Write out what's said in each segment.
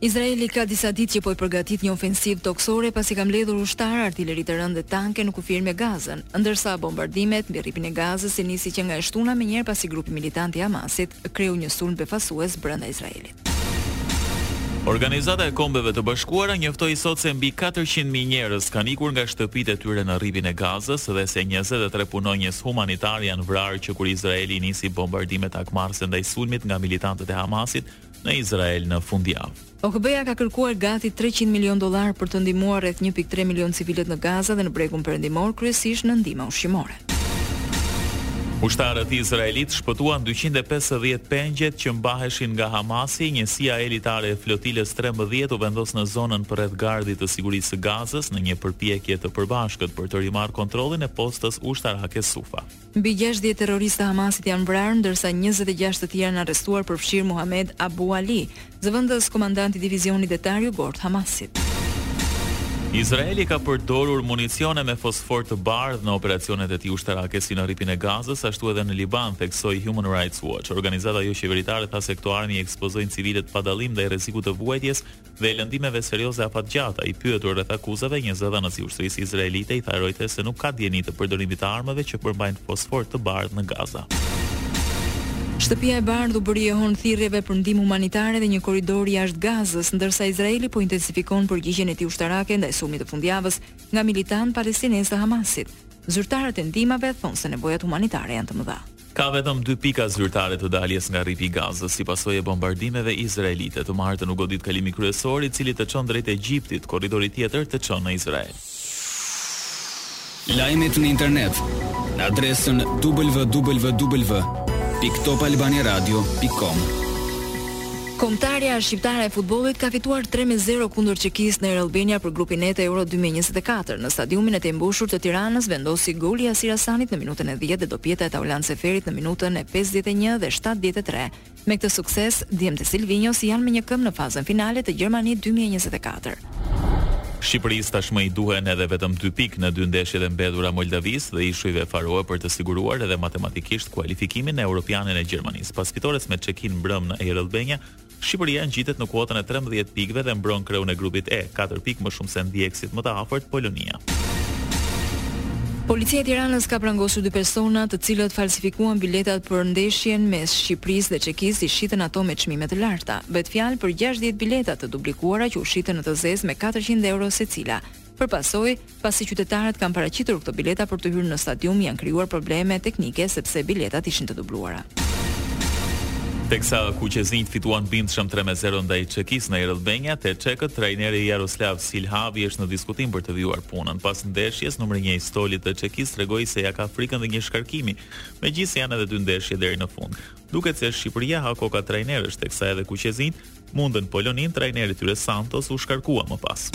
Izraeli ka disa ditë që po përgatit një ofensivë tokësore pasi ka mbledhur ushtarë, artileri të rëndë dhe tanke në kufir me Gazën, ndërsa bombardimet mbi Rripin e Gazës i nisi që nga e shtuna menjëherë pasi grupi militant i Hamasit kreu një sulm befasues brenda Izraelit. Organizata e Kombeve të Bashkuara njoftoi sot se mbi katërqind mijë njerëz kanë ikur nga shtëpitë e tyre në Rripin e Gazës dhe se njëzet e tre punonjës humanitarë janë vrarë që kur Izraeli nisi bombardimet hakmarrëse ndaj sulmit nga militantët e Hamasit në Izrael në fundjavë. OKB-ja ka kërkuar gati treqind milionë dollarë për të ndihmuar rreth një pikë tre milionë civilët në Gaza dhe në Bregun Perëndimor, kryesisht në ndihma ushqimore. Ushtarët izraelitë shpëtuan dyqind e pesëdhjetë pengjet që mbaheshin nga Hamasi, njësia elitare e Flotilës trembëdhjetë u vendos në zonën përreth Gardhit të Sigurisë së Gazës në një përpjekje të përbashkët për të rimarrë kontrollin e postës ushtarake Sufa. Mbi gjashtëdhjetë terroristë të Hamasit janë vrarë, ndërsa njëzet e gjashtë të tjerë janë arrestuar përfshirë Muhamed Abu Ali, zëvendëskomandant i divizionit detar jugor të Hamasit. Izraeli ka përdorur municione me fosfor të bardhë në operacionet e tij ushtarake si në Rripin e Gazës, ashtu edhe në Liban, theksoi Human Rights Watch. Organizata joqeveritare tha se këto armë i ekspozojnë civilët pa dallim ndaj rrezikut të vuajtjes dhe lëndimeve serioze afatgjata. I pyetur rreth akuzave, një zëdhënës i ushtrisë izraelite i tha Reuters se nuk ka dijeni të përdorimit të armëve që përmbajnë fosfor të bardhë në Gaza. Shtëpia e Bardhë u bëri jehonë thirrjeve për ndihmë humanitare dhe një korridor jashtë Gazës, ndërsa Izraeli po intensifikon përgjigjen e tij ushtarake ndaj sulmit të fundjavës nga militantë palestinezë të Hamasit. Zyrtarët e ndihmave thonë se nevojat humanitare janë të mëdha. Ka vetëm dy pika zyrtare të daljes nga Rripi i Gazës, si pasojë e bombardimeve izraelite. Të martën u godit kalimi kryesor, i cili të çon drejt Egjiptit, korridori tjetër të çon në Izrael. Lajmet në internet në adresën www.topalbaniradio.com. Kombëtarja shqiptare e futbollit ka fituar tre me zero kundër Çekisë në Air Albania për Grupin E të Euro dy mijë e njëzet e katër. Në stadiumin e tejmbushur të Tiranës vendosi goli i Jasir Asanit në minutën e dhjetë dhe dopjeta e Taulant Seferit në minutën e pesëdhjetë e një dhe shtatëdhjetë e tre. Me këtë sukses, djemtë e Silvinjos janë me një këmbë në fazën finale të Gjermani dy mijë e njëzet e katër. Shqipërisë tashmë i duhen edhe vetëm dy pikë në dy ndeshjet e mbetura Moldavisë dhe Ishujve Faroe për të siguruar edhe matematikisht kualifikimin në Europianin e Gjermanisë. Pas fitores me Çekinë mbrëmë në Air Albania, Shqipëria ngjitet në kuotën e trembëdhjetë pikëve dhe mbron kreun e grupit E, katër pikë më shumë se ndjekësit më të afërt, Polonia. Policia e Tiranës ka prangosur dy persona, të cilët falsifikuan biletat për ndeshjen mes Shqipërisë dhe Çekisë, i shitën ato me çmime të larta. Bëhet fjalë për gjashtëdhjetë bileta të dublikuara që u shitën në të zezë me katërqind euro secila. Për pasojë, pasi qytetarët kanë paraqitur këto bileta për të hyrë në stadium janë krijuar probleme teknike sepse biletat ishin të dubluara. Teksa kuqezinjtë fituan bindshëm tre me zero ndaj Çekisë në Air Albania te çekët, trajneri Jaroslav Silhavi është në diskutim për të vijuar punën. Pas ndeshjes, numri një i stolit të Çekisë tregoi se ia ka frikën dhe një shkarkimi, megjithëse janë edhe dy ndeshje deri në fund. Duket se Shqipëria ha koka trajnerësh, teksa edhe kuqezinjtë mundën Poloninë trajneri i tyre Santos u shkarkua më pas.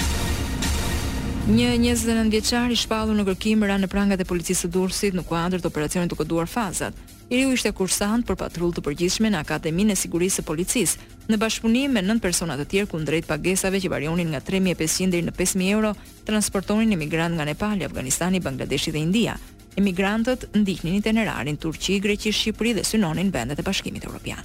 Një njëzet e nëntë vjeçar i shpallur në kërkim ra në prangat e policisë së Durrësit në kuadër të operacionit të koduar Fazat. I riu ishte kursant për patrullë të përgjithshme në Akademinë e Sigurisë së Policisë, në bashkëpunim me nëntë persona të tjerë kundrejt pagesave që varionin nga 3500 deri në 5000 euro, transportonin emigrantë nga Nepali, Afganistani, Bangladeshi dhe India. Emigrantët ndiqnin itinerarin Turqi, Greqi, Shqipëri dhe synonin vendet e Bashkimit Evropian.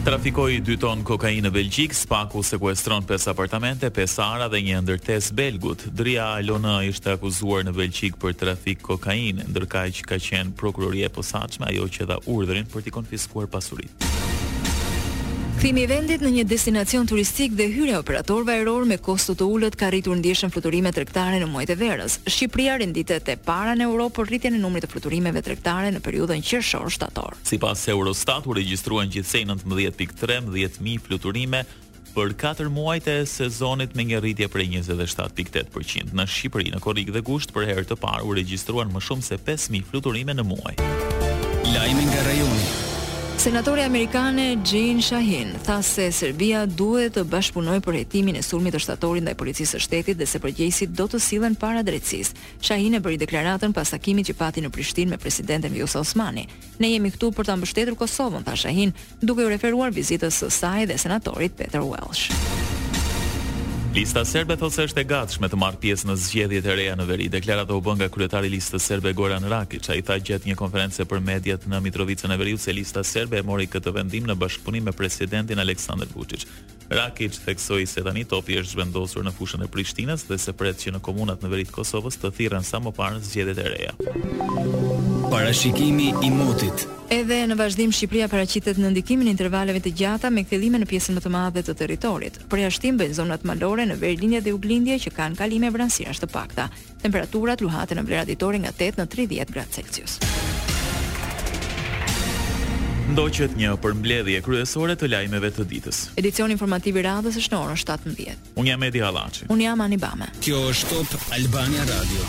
Trafikoi dy ton kokainë në Belgjikë, SPAK-u sekuestron pesë apartamente, pesë ara dhe një ndërtesë belgut. Dria Alon ishte akuzuar në Belgjikë për trafik kokaine, ndërkaq ka qenë Prokuroria e Posaçme ajo që dha urdhrin për t'i konfiskuar pasuritë. Kthimi i vendit në një destinacion turistik dhe hyrja e operatorëve ajrorë me kosto të ulët ka rritur ndjeshëm fluturimet tregtare në muajt e verës. Shqipëria renditet e para në Europë për rritjen e numrit të fluturimeve tregtare në periudhën qershor-shtator. Sipas Eurostat, u regjistruan gjithsej nëntëmbëdhjetë pikë tre mijë fluturime për katër muajt e sezonit me një rritje prej njëzet e shtatë pikë tetë për qind. Në Shqipëri, në korrik dhe gusht, për herë të parë u regjistruan më shumë se pesë mijë fluturime në muaj. Lajme nga rajoni. Senatorja amerikane Jeanne Shaheen tha se Serbia duhet të bashkëpunojë për hetimin e sulmit të shtatorit ndaj policisë së shtetit dhe se përgjegjësit do të sillen para drejtësisë. Shaheen e bëri deklaratën pas takimit që pati në Prishtinë me presidenten Vjosa Osmani. Ne jemi këtu për ta mbështetur Kosovën, tha Shaheen, duke u referuar vizitës së saj dhe senatorit Peter Welch. Lista Serbe thotë se është e gatshme të marrë pjesë në zgjedhjet e reja në veri. Deklarata u bë nga kryetari i Listës Serbe Goran Rakiç. Ai tha gjatë një konference për mediat në Mitrovicën e Veriut se Lista Serbe e mori këtë vendim në bashkëpunim me Presidentin Aleksandër Vuçiç. Rakiç theksoi se tani topi është zhvendosur në fushën e Prishtinës dhe se pret që në komunat në veri të Kosovës të thirren sa më parë zgjedhjet e reja. Parashikimi i motit. Edhe në vazhdim Shqipëria paraqitet në ndikimin e intervaleve të gjata me kthjellime në pjesën më të madhe të territorit. Përjashtim bëjnë zonat malore në verilindje dhe juglindje që kanë kalime vranësirash të pakta. Temperaturat luhaten në vlera ditore nga tetë në tridhjetë gradë Celsius. Ndoqët një përmbledhje kryesore të lajmeve të ditës. Edicioni informativ i radhës është në orën shtatëmbëdhjetë. Unë jam Edi Hallaçi. Unë jam Ani Bame. Kjo është Top Albania Radio.